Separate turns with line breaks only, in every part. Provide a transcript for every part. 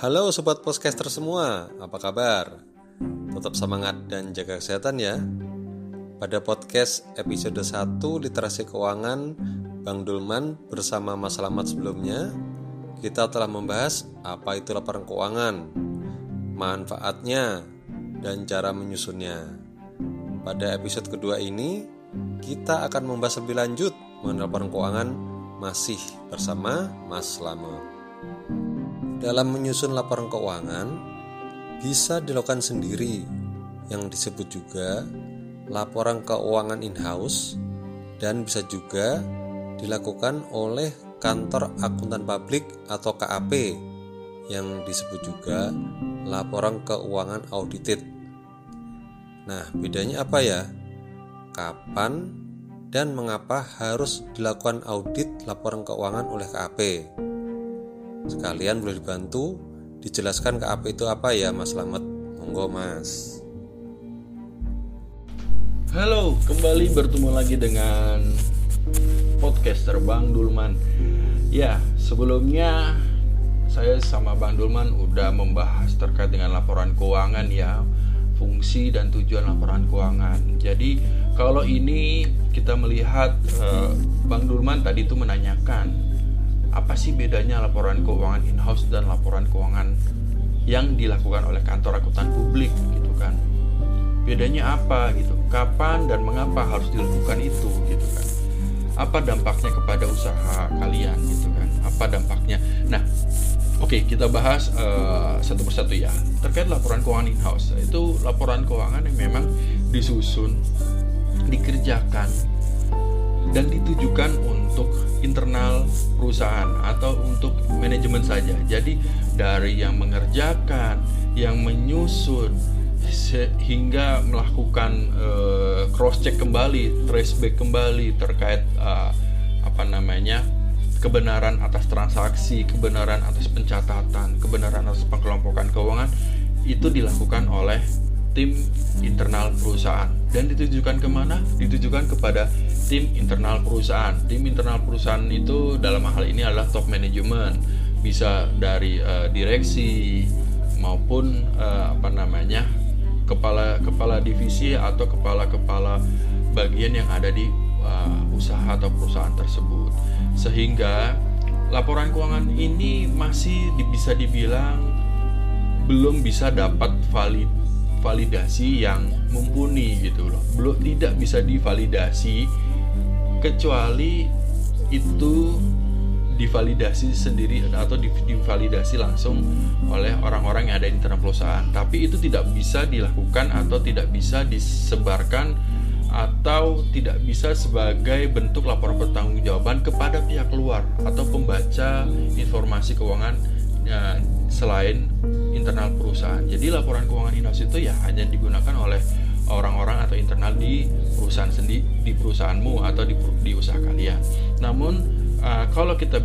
Halo sobat podcaster semua, apa kabar? Tetap semangat dan jaga kesehatan ya. Pada podcast episode 1 Literasi Keuangan Bang Dulman bersama Mas Slamet sebelumnya, kita telah membahas apa itu laporan keuangan, manfaatnya, dan cara menyusunnya. Pada episode kedua ini, kita akan membahas lebih lanjut mengenai laporan keuangan masih bersama Mas Slamet. Dalam menyusun laporan keuangan bisa dilakukan sendiri yang disebut juga laporan keuangan in-house dan bisa juga dilakukan oleh kantor akuntan publik atau KAP yang disebut juga laporan keuangan audited. Nah, bedanya apa ya? Kapan dan mengapa harus dilakukan audit laporan keuangan oleh KAP? Sekalian boleh dibantu dijelaskan ke apa itu apa ya Mas Slamet. Monggo Mas.
Halo, kembali bertemu lagi dengan podcaster Bang Dulman. Ya, sebelumnya saya sama Bang Dulman udah membahas terkait dengan laporan keuangan ya Fungsi dan tujuan laporan keuangan. Jadi kalau ini kita melihat uh, Bang Dulman tadi itu menanyakan apa sih bedanya laporan keuangan in-house dan laporan keuangan yang dilakukan oleh kantor akuntan publik gitu kan? Bedanya apa gitu? Kapan dan mengapa harus dilakukan itu gitu kan? Apa dampaknya kepada usaha kalian gitu kan? Apa dampaknya? Nah oke okay, kita bahas uh, satu persatu ya. Terkait laporan keuangan in-house itu laporan keuangan yang memang disusun dikerjakan dan ditujukan untuk internal perusahaan atau untuk manajemen saja. Jadi dari yang mengerjakan, yang menyusun sehingga melakukan uh, cross check kembali, trace back kembali terkait uh, apa namanya kebenaran atas transaksi, kebenaran atas pencatatan, kebenaran atas pengelompokan keuangan itu dilakukan oleh tim internal perusahaan dan ditujukan ke mana? Ditujukan kepada tim internal perusahaan. Tim internal perusahaan itu dalam hal ini adalah top management, bisa dari uh, direksi maupun uh, apa namanya kepala kepala divisi atau kepala kepala bagian yang ada di uh, usaha atau perusahaan tersebut. Sehingga laporan keuangan ini masih bisa dibilang belum bisa dapat valid validasi yang mumpuni gitu loh. Belum tidak bisa divalidasi kecuali itu divalidasi sendiri atau divalidasi langsung oleh orang-orang yang ada di internal perusahaan. Tapi itu tidak bisa dilakukan atau tidak bisa disebarkan atau tidak bisa sebagai bentuk laporan pertanggungjawaban kepada pihak luar atau pembaca informasi keuangan ya, selain internal perusahaan. Jadi laporan keuangan in-house itu ya hanya digunakan oleh orang-orang atau internal di perusahaan sendiri di perusahaanmu atau di, di usaha kalian. Namun uh, kalau kita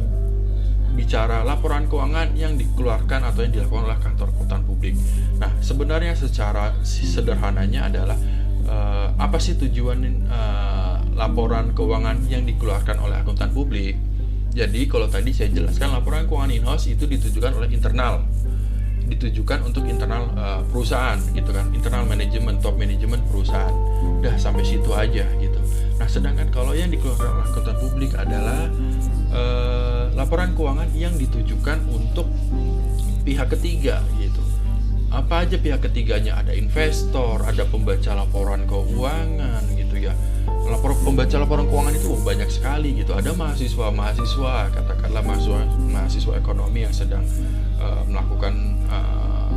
bicara laporan keuangan yang dikeluarkan atau yang dilakukan oleh kantor akuntan publik. Nah, sebenarnya secara sederhananya adalah uh, apa sih tujuan uh, laporan keuangan yang dikeluarkan oleh akuntan publik? Jadi kalau tadi saya jelaskan laporan keuangan in-house itu ditujukan oleh internal. Ditujukan untuk internal uh, perusahaan gitu kan. Internal manajemen top manajemen perusahaan. Udah sampai situ aja gitu. Nah sedangkan kalau yang dikeluarkan oleh akuntan publik adalah uh, laporan keuangan yang ditujukan untuk pihak ketiga gitu. Apa aja pihak ketiganya? Ada investor ada pembaca laporan keuangan gitu ya lapor pembaca laporan keuangan itu banyak sekali gitu. Ada mahasiswa mahasiswa katakanlah mahasiswa mahasiswa ekonomi yang sedang uh, melakukan uh,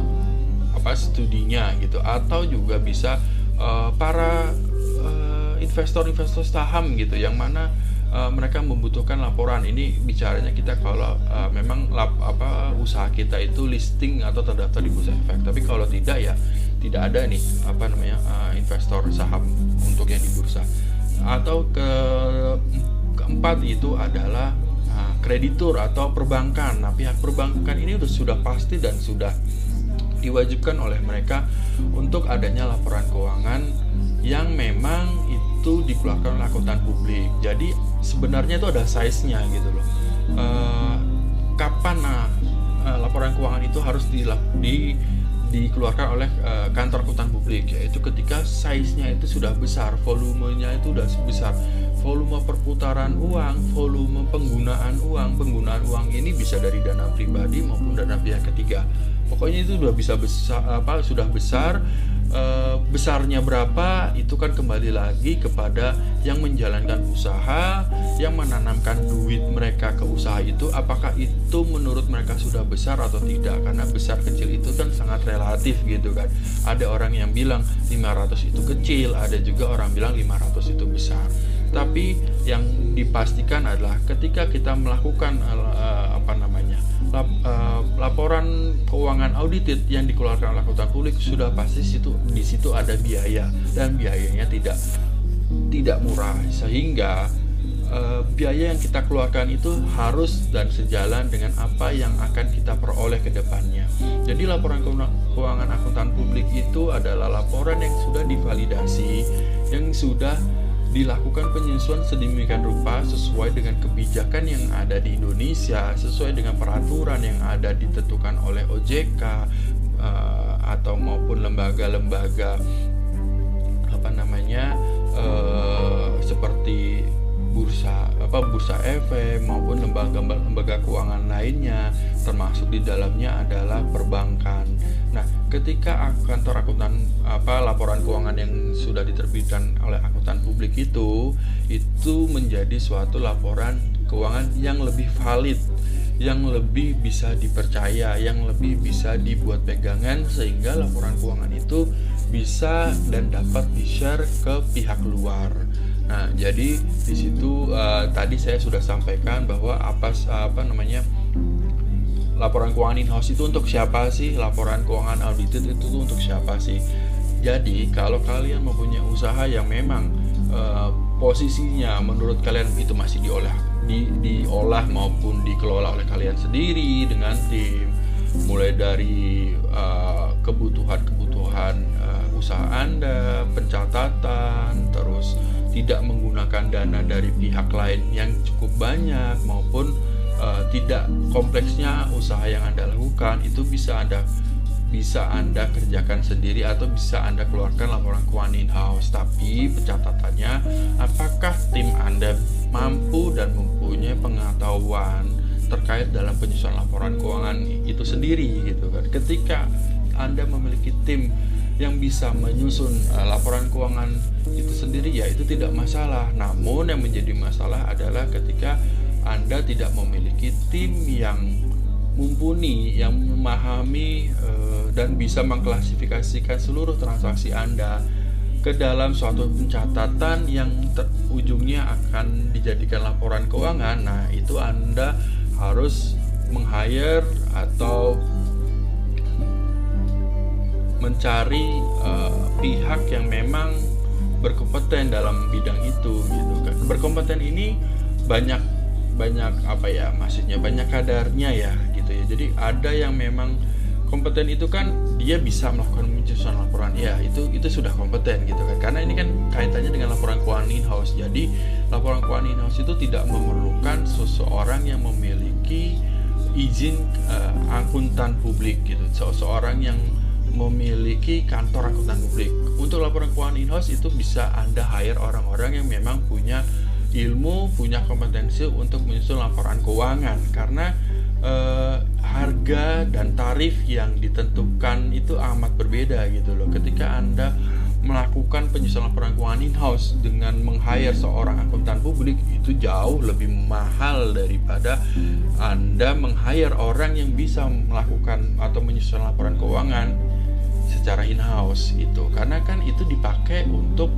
apa studinya gitu. Atau juga bisa uh, para investor-investor saham gitu yang mana uh, mereka membutuhkan laporan. Ini bicaranya kita kalau uh, memang lap, apa usaha kita itu listing atau terdaftar di bursa efek. Tapi kalau tidak ya tidak ada nih apa namanya uh, investor saham untuk yang di bursa atau ke keempat itu adalah nah, kreditur atau perbankan. Nah, pihak perbankan ini sudah pasti dan sudah diwajibkan oleh mereka untuk adanya laporan keuangan yang memang itu dikeluarkan oleh akuntan publik. Jadi sebenarnya itu ada size-nya gitu loh. E, kapan nah laporan keuangan itu harus di, di dikeluarkan oleh uh, kantor akuntan publik yaitu ketika size-nya itu sudah besar, volumenya itu sudah besar. Volume perputaran uang, volume penggunaan uang, penggunaan uang ini bisa dari dana pribadi maupun dana pihak ketiga. Pokoknya itu sudah bisa besar apa sudah besar e, besarnya berapa itu kan kembali lagi kepada yang menjalankan usaha, yang menanamkan duit mereka ke usaha itu apakah itu menurut mereka sudah besar atau tidak karena besar kecil itu kan sangat relatif gitu kan. Ada orang yang bilang 500 itu kecil, ada juga orang bilang 500 itu besar. Tapi yang dipastikan adalah ketika kita melakukan uh, apa namanya lap, uh, laporan keuangan audited yang dikeluarkan oleh akuntan publik sudah pasti situ di situ ada biaya dan biayanya tidak tidak murah sehingga uh, biaya yang kita keluarkan itu harus dan sejalan dengan apa yang akan kita peroleh ke depannya. Jadi laporan keuangan akuntan publik itu adalah laporan yang sudah divalidasi, yang sudah dilakukan penyesuaian sedemikian rupa sesuai dengan kebijakan yang ada di Indonesia, sesuai dengan peraturan yang ada ditentukan oleh OJK uh, eh, atau maupun lembaga-lembaga apa namanya uh, seperti bursa apa bursa efek maupun lembaga-lembaga keuangan lainnya termasuk di dalamnya adalah perbankan. Nah, ketika kantor akuntan apa laporan keuangan yang sudah diterbitkan oleh akuntan publik itu itu menjadi suatu laporan keuangan yang lebih valid yang lebih bisa dipercaya, yang lebih bisa dibuat pegangan sehingga laporan keuangan itu bisa dan dapat di-share ke pihak luar. Nah, jadi di situ uh, tadi saya sudah sampaikan bahwa apa apa namanya laporan keuangan in-house itu untuk siapa sih? Laporan keuangan audited itu tuh untuk siapa sih? Jadi, kalau kalian mempunyai usaha yang memang uh, posisinya menurut kalian itu masih diolah di, diolah maupun dikelola oleh kalian sendiri dengan tim mulai dari uh, kebutuhan-kebutuhan uh, usaha Anda, pencatatan, terus tidak menggunakan dana dari pihak lain yang cukup banyak maupun uh, tidak kompleksnya usaha yang Anda lakukan itu bisa Anda bisa Anda kerjakan sendiri atau bisa Anda keluarkan laporan keuangan in-house. Tapi pencatatannya, apakah tim Anda mampu dan mempunyai pengetahuan terkait dalam penyusunan laporan keuangan itu sendiri gitu kan. Ketika Anda memiliki tim yang bisa menyusun uh, laporan keuangan itu sendiri ya itu tidak masalah. Namun yang menjadi masalah adalah ketika anda tidak memiliki tim yang mumpuni, yang memahami e, dan bisa mengklasifikasikan seluruh transaksi Anda ke dalam suatu pencatatan yang ujungnya akan dijadikan laporan keuangan. Nah, itu Anda harus meng-hire atau mencari e, pihak yang memang berkompeten dalam bidang itu gitu. Berkompeten ini banyak banyak apa ya maksudnya banyak kadarnya ya gitu ya. Jadi ada yang memang kompeten itu kan dia bisa melakukan penyusunan laporan. Ya itu itu sudah kompeten gitu kan. Karena ini kan kaitannya dengan laporan keuangan in house. Jadi laporan keuangan in house itu tidak memerlukan seseorang yang memiliki izin uh, akuntan publik gitu. Seseorang yang memiliki kantor akuntan publik. Untuk laporan keuangan in house itu bisa anda hire orang-orang yang memang punya ilmu, punya kompetensi untuk menyusun laporan keuangan karena eh, harga dan tarif yang ditentukan itu amat berbeda gitu loh. Ketika Anda melakukan penyusunan laporan keuangan in-house dengan meng-hire seorang akuntan publik itu jauh lebih mahal daripada Anda meng-hire orang yang bisa melakukan atau menyusun laporan keuangan secara in-house itu karena kan itu dipakai untuk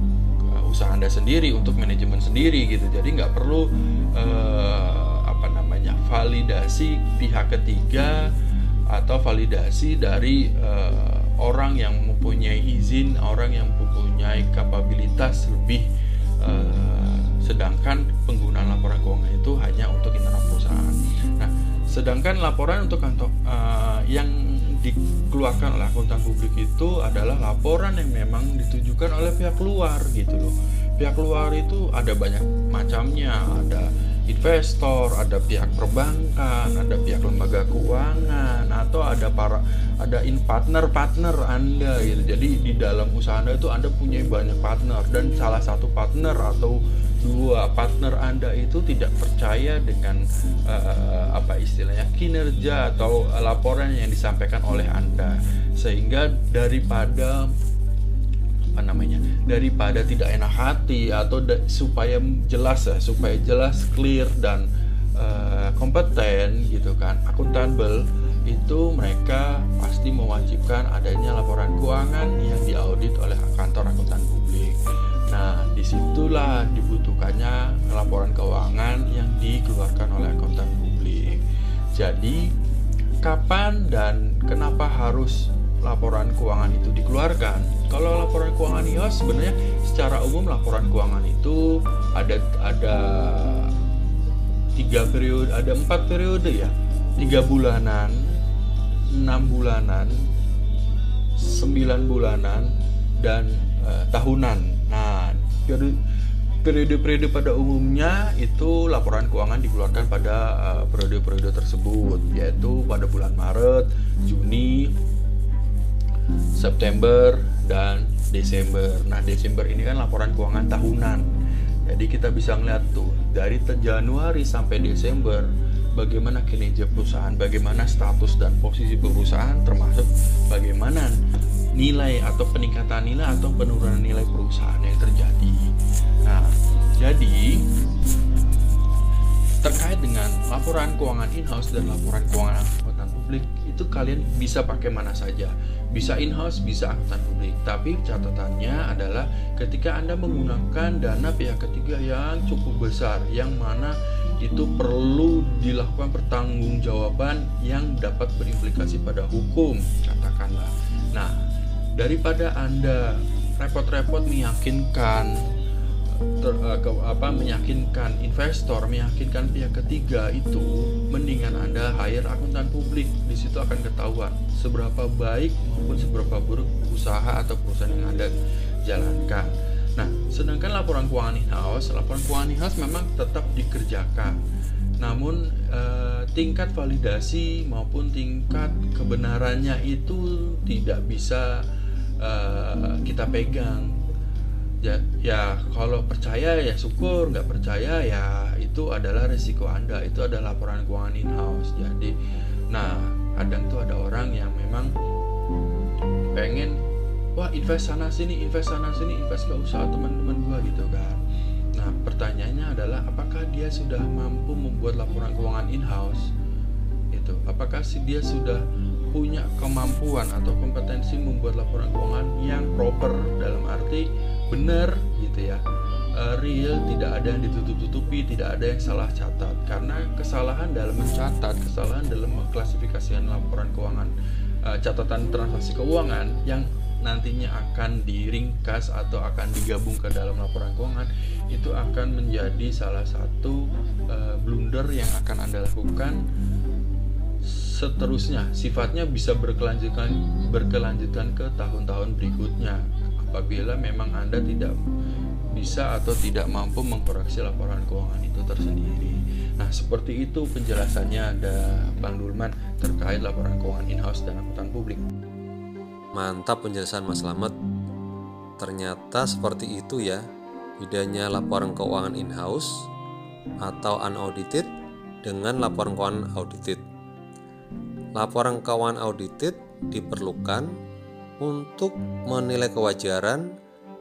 usaha anda sendiri untuk manajemen sendiri gitu. Jadi nggak perlu uh, apa namanya validasi pihak ketiga atau validasi dari uh, orang yang mempunyai izin orang yang mempunyai kapabilitas lebih uh, sedangkan penggunaan laporan keuangan itu hanya untuk internal perusahaan. Nah sedangkan laporan untuk kantor uh, yang dikeluarkan oleh akuntan publik itu adalah laporan yang memang ditujukan oleh pihak luar gitu loh pihak luar itu ada banyak macamnya ada investor, ada pihak perbankan, ada pihak lembaga keuangan, atau ada para ada in partner partner Anda gitu. Jadi di dalam usaha Anda itu Anda punya banyak partner dan salah satu partner atau dua partner Anda itu tidak percaya dengan uh, apa istilahnya kinerja atau laporan yang disampaikan oleh Anda sehingga daripada apa namanya daripada tidak enak hati atau da supaya jelas ya supaya jelas clear dan uh, kompeten gitu kan akuntabel itu mereka pasti mewajibkan adanya laporan keuangan yang diaudit oleh kantor akuntan. Di situlah dibutuhkannya laporan keuangan yang dikeluarkan oleh akuntan publik. Jadi, kapan dan kenapa harus laporan keuangan itu dikeluarkan. Kalau laporan keuangan IOS sebenarnya secara umum laporan keuangan itu ada ada tiga periode, ada empat periode ya, tiga bulanan, enam bulanan, sembilan bulanan, dan uh, tahunan. Periode-periode pada umumnya itu laporan keuangan dikeluarkan pada uh, periode-periode tersebut, yaitu pada bulan Maret, Juni, September dan Desember. Nah, Desember ini kan laporan keuangan tahunan. Jadi kita bisa ngeliat tuh dari Januari sampai Desember bagaimana kinerja perusahaan, bagaimana status dan posisi perusahaan termasuk bagaimana nilai atau peningkatan nilai atau penurunan nilai perusahaan yang terjadi. Nah, jadi terkait dengan laporan keuangan in-house dan laporan keuangan akuntan publik itu kalian bisa pakai mana saja bisa in-house, bisa angkutan publik. Tapi catatannya adalah ketika Anda menggunakan dana pihak ketiga yang cukup besar, yang mana itu perlu dilakukan pertanggungjawaban yang dapat berimplikasi pada hukum, katakanlah. Nah, daripada Anda repot-repot meyakinkan ter, uh, ke, apa meyakinkan investor, meyakinkan pihak ketiga itu mendingan Anda hire akuntan publik. Di situ akan ketahuan seberapa baik maupun seberapa buruk usaha atau perusahaan yang Anda jalankan. Nah, sedangkan laporan keuangan in-house, laporan keuangan in-house memang tetap dikerjakan. Namun eh, tingkat validasi maupun tingkat kebenarannya itu tidak bisa eh, kita pegang. Ya, ya kalau percaya ya syukur. Nggak percaya ya itu adalah resiko anda. Itu adalah laporan keuangan in house jadi nah kadang tuh ada orang yang memang pengen wah invest sana sini invest sana sini invest ke usaha teman-teman gua gitu kan. Nah pertanyaannya adalah apakah dia sudah mampu membuat laporan keuangan in house itu apakah sih dia sudah punya kemampuan atau kompetensi membuat laporan keuangan yang proper dalam arti benar gitu ya. Uh, real tidak ada yang ditutup-tutupi tidak ada yang salah catat. Karena kesalahan dalam mencatat kesalahan dalam mengklasifikasikan laporan keuangan uh, catatan transaksi keuangan yang nantinya akan diringkas atau akan digabung ke dalam laporan keuangan itu akan menjadi salah satu uh, blunder yang akan anda lakukan seterusnya sifatnya bisa berkelanjutan berkelanjutan ke tahun-tahun berikutnya apabila memang Anda tidak bisa atau tidak mampu mengkoreksi laporan keuangan itu tersendiri. Nah, seperti itu penjelasannya ada Bang Dulman terkait laporan keuangan in-house dan akuntan publik.
Mantap penjelasan Mas Slamet. Ternyata seperti itu ya bedanya laporan keuangan in-house atau unaudited dengan laporan keuangan audited. Laporan keuangan audited diperlukan untuk menilai kewajaran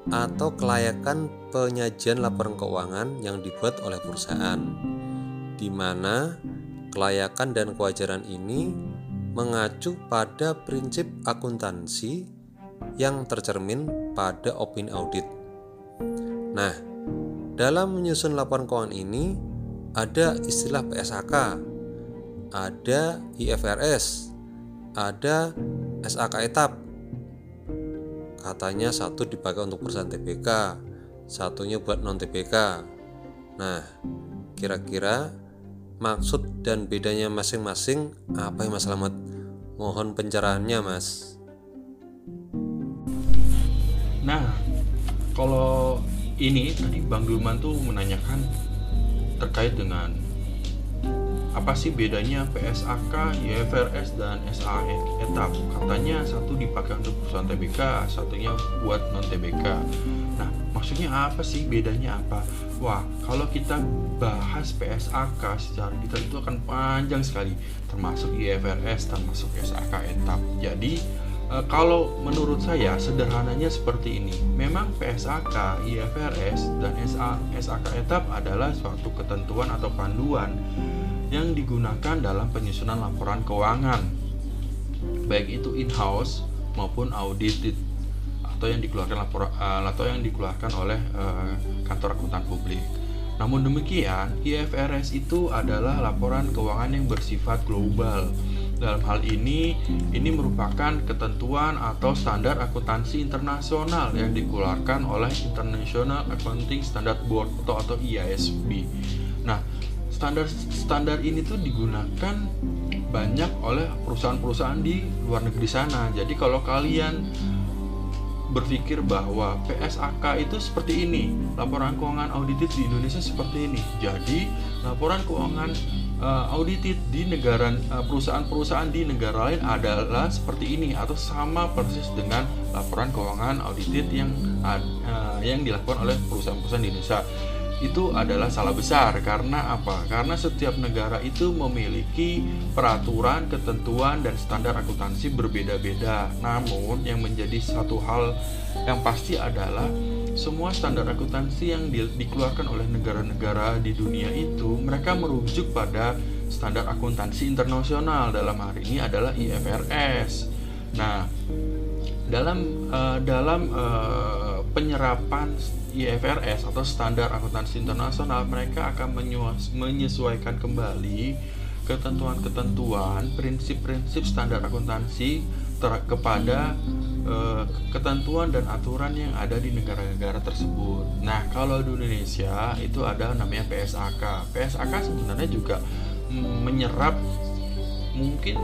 atau kelayakan penyajian laporan keuangan yang dibuat oleh perusahaan, di mana kelayakan dan kewajaran ini mengacu pada prinsip akuntansi yang tercermin pada opini audit. Nah, dalam menyusun laporan keuangan ini ada istilah PSAK ada IFRS, ada SAK etap. Katanya satu dipakai untuk perusahaan TBK, satunya buat non TBK. Nah, kira-kira maksud dan bedanya masing-masing apa ya Mas Slamet? Mohon pencerahannya Mas.
Nah, kalau ini tadi Bang Dulman tuh menanyakan terkait dengan apa sih bedanya PSAK, YFRS, dan SAE etap? Katanya satu dipakai untuk perusahaan TBK, satunya buat non TBK. Nah, maksudnya apa sih bedanya apa? Wah, kalau kita bahas PSAK secara detail itu akan panjang sekali, termasuk YFRS, termasuk SAK etap. Jadi e, kalau menurut saya sederhananya seperti ini. Memang PSAK, IFRS, dan SA, SAK etap adalah suatu ketentuan atau panduan yang digunakan dalam penyusunan laporan keuangan baik itu in-house maupun audited atau yang dikeluarkan lapor uh, atau yang dikeluarkan oleh uh, kantor akuntan publik. Namun demikian, IFRS itu adalah laporan keuangan yang bersifat global. Dalam hal ini, ini merupakan ketentuan atau standar akuntansi internasional yang dikeluarkan oleh International Accounting Standard Board atau atau IASB. Standar standar ini tuh digunakan banyak oleh perusahaan-perusahaan di luar negeri sana. Jadi kalau kalian berpikir bahwa PSAK itu seperti ini, laporan keuangan audited di Indonesia seperti ini. Jadi laporan keuangan uh, audited di negara uh, perusahaan-perusahaan di negara lain adalah seperti ini atau sama persis dengan laporan keuangan audited yang uh, yang dilakukan oleh perusahaan-perusahaan di Indonesia itu adalah salah besar karena apa? Karena setiap negara itu memiliki peraturan, ketentuan dan standar akuntansi berbeda-beda. Namun yang menjadi satu hal yang pasti adalah semua standar akuntansi yang di, dikeluarkan oleh negara-negara di dunia itu mereka merujuk pada standar akuntansi internasional dalam hari ini adalah IFRS. Nah, dalam uh, dalam uh, penyerapan IFRS atau standar akuntansi internasional mereka akan menyesuaikan kembali ketentuan-ketentuan prinsip-prinsip standar akuntansi kepada uh, ketentuan dan aturan yang ada di negara-negara tersebut. Nah, kalau di Indonesia itu ada namanya PSAK. PSAK sebenarnya juga menyerap mungkin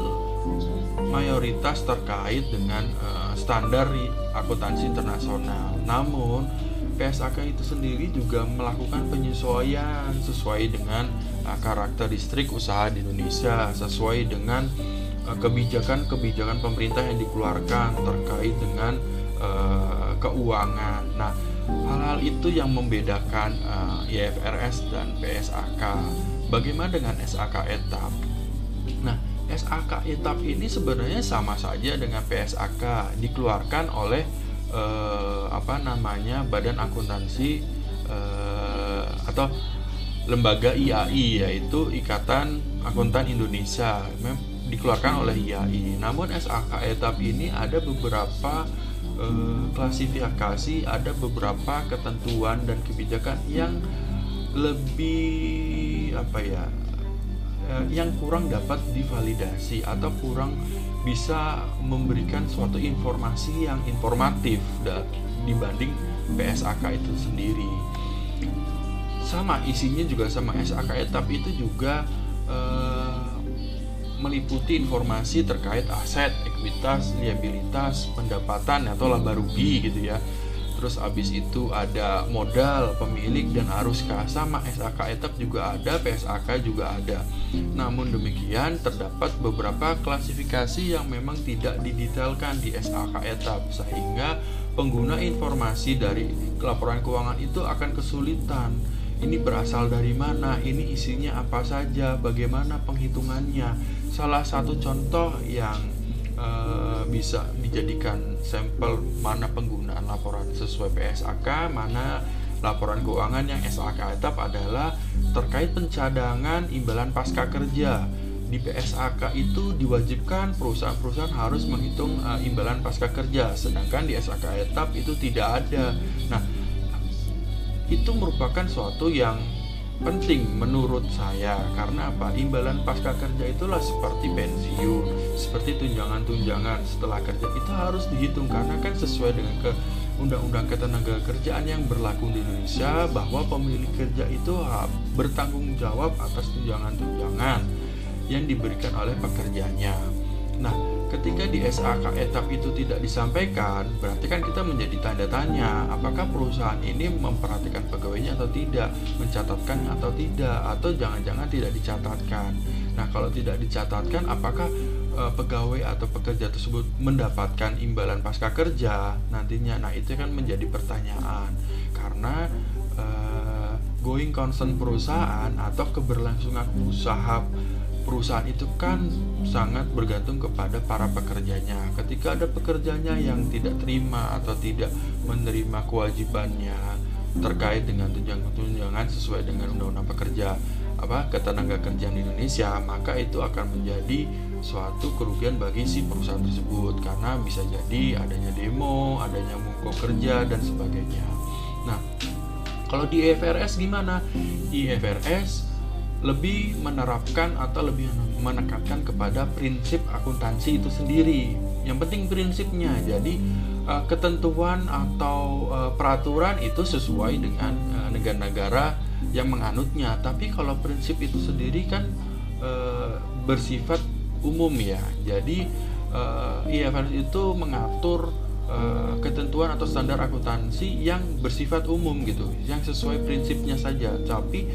mayoritas terkait dengan uh, standar akuntansi internasional. Namun PSAK itu sendiri juga melakukan penyesuaian sesuai dengan uh, karakteristik usaha di Indonesia, sesuai dengan uh, kebijakan-kebijakan pemerintah yang dikeluarkan terkait dengan uh, keuangan. Nah, hal-hal itu yang membedakan uh, IFRS dan PSAK. Bagaimana dengan SAK etap? Nah, SAK etap ini sebenarnya sama saja dengan PSAK dikeluarkan oleh eh, apa namanya Badan Akuntansi eh, atau lembaga IAI yaitu Ikatan Akuntan Indonesia. Dikeluarkan oleh IAI. Namun SAK etap ini ada beberapa eh, klasifikasi, ada beberapa ketentuan dan kebijakan yang lebih apa ya Eh, yang kurang dapat divalidasi atau kurang bisa memberikan suatu informasi yang informatif dibanding PSAK itu sendiri. Sama isinya juga sama SAK etap itu juga eh, meliputi informasi terkait aset, ekuitas, liabilitas, pendapatan atau laba rugi gitu ya terus abis itu ada modal pemilik dan arus kas sama SAK etap juga ada PSAK juga ada. Namun demikian terdapat beberapa klasifikasi yang memang tidak didetailkan di SAK etap sehingga pengguna informasi dari laporan keuangan itu akan kesulitan. Ini berasal dari mana, ini isinya apa saja, bagaimana penghitungannya. Salah satu contoh yang uh, bisa dijadikan sampel mana penggunaan laporan sesuai PSAK, mana laporan keuangan yang SAK etap adalah terkait pencadangan imbalan pasca kerja. Di PSAK itu diwajibkan perusahaan-perusahaan harus menghitung uh, imbalan pasca kerja, sedangkan di SAK etap itu tidak ada. Nah, itu merupakan suatu yang penting menurut saya karena apa? Imbalan pasca kerja itulah seperti pensiun seperti tunjangan-tunjangan. Setelah kerja itu harus dihitung karena kan sesuai dengan ke undang-undang ketenaga kerjaan yang berlaku di Indonesia bahwa pemilik kerja itu bertanggung jawab atas tunjangan-tunjangan yang diberikan oleh pekerjanya. Nah, ketika di SAK etap itu tidak disampaikan, berarti kan kita menjadi tanda tanya, apakah perusahaan ini memperhatikan pegawainya atau tidak, mencatatkan atau tidak, atau jangan-jangan tidak dicatatkan. Nah, kalau tidak dicatatkan, apakah e, pegawai atau pekerja tersebut mendapatkan imbalan pasca kerja nantinya? Nah, itu kan menjadi pertanyaan karena e, going concern perusahaan atau keberlangsungan usaha perusahaan itu kan sangat bergantung kepada para pekerjanya. Ketika ada pekerjanya yang tidak terima atau tidak menerima kewajibannya terkait dengan tunjangan-tunjangan sesuai dengan undang-undang pekerja apa ketenaga kerjaan di Indonesia, maka itu akan menjadi suatu kerugian bagi si perusahaan tersebut karena bisa jadi adanya demo, adanya mogok kerja dan sebagainya. Nah, kalau di IFRS gimana? Di IFRS lebih menerapkan atau lebih menekankan kepada prinsip akuntansi itu sendiri. Yang penting prinsipnya. Jadi uh, ketentuan atau uh, peraturan itu sesuai dengan uh, negara-negara yang menganutnya. Tapi kalau prinsip itu sendiri kan bersifat umum ya. Jadi IFRS itu mengatur ketentuan atau standar akuntansi yang bersifat umum gitu, yang sesuai prinsipnya saja. Tapi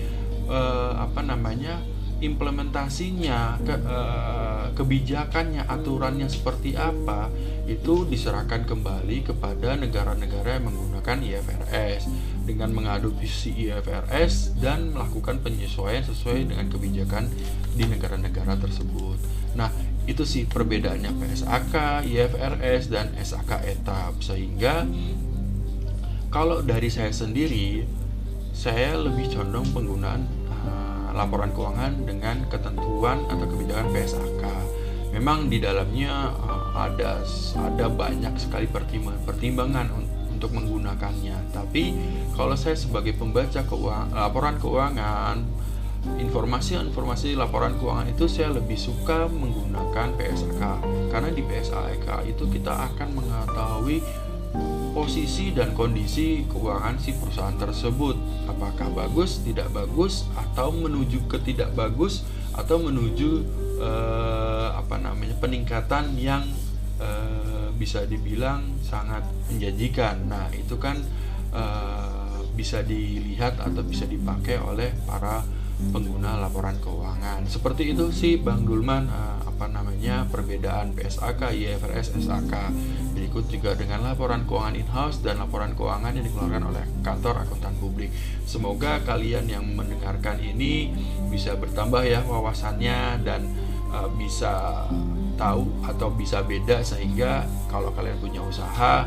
uh, apa namanya implementasinya ke, uh, kebijakannya aturannya seperti apa itu diserahkan kembali kepada negara-negara yang menggunakan IFRS dengan mengadopsi IFRS dan melakukan penyesuaian sesuai dengan kebijakan di negara-negara tersebut. Nah, itu sih perbedaannya PSAK, IFRS dan SAK etap sehingga kalau dari saya sendiri saya lebih condong penggunaan laporan keuangan dengan ketentuan atau kebijakan PSAK. Memang di dalamnya uh, ada ada banyak sekali pertimbangan-pertimbangan untuk menggunakannya. Tapi kalau saya sebagai pembaca keuangan, laporan keuangan, informasi-informasi laporan keuangan itu saya lebih suka menggunakan PSAK karena di PSAK itu kita akan mengetahui posisi dan kondisi keuangan si perusahaan tersebut. Apakah bagus tidak bagus atau menuju ke tidak bagus atau menuju eh, apa namanya peningkatan yang eh, bisa dibilang sangat menjanjikan. Nah itu kan eh, bisa dilihat atau bisa dipakai oleh para pengguna laporan keuangan. Seperti itu sih Bang Dulman eh, apa namanya perbedaan PSAK, IFRS, SAK. Berikut juga dengan laporan keuangan in-house dan laporan keuangan yang dikeluarkan oleh kantor akuntan publik. Semoga kalian yang mendengarkan ini bisa bertambah ya wawasannya dan uh, bisa tahu atau bisa beda sehingga kalau kalian punya usaha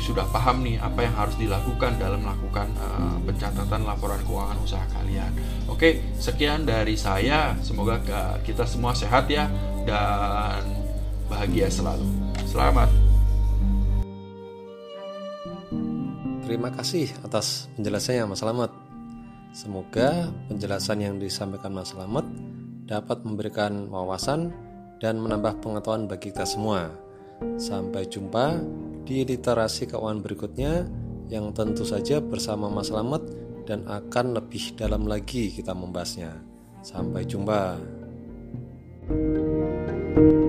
sudah paham nih apa yang harus dilakukan dalam melakukan uh, pencatatan laporan keuangan usaha kalian. Oke, sekian dari saya. Semoga kita semua sehat ya dan bahagia selalu. Selamat.
Terima kasih atas penjelasannya Mas Slamet. Semoga penjelasan yang disampaikan Mas Slamet dapat memberikan wawasan dan menambah pengetahuan bagi kita semua. Sampai jumpa di literasi keuangan berikutnya yang tentu saja bersama Mas Slamet dan akan lebih dalam lagi kita membahasnya. Sampai jumpa. thank you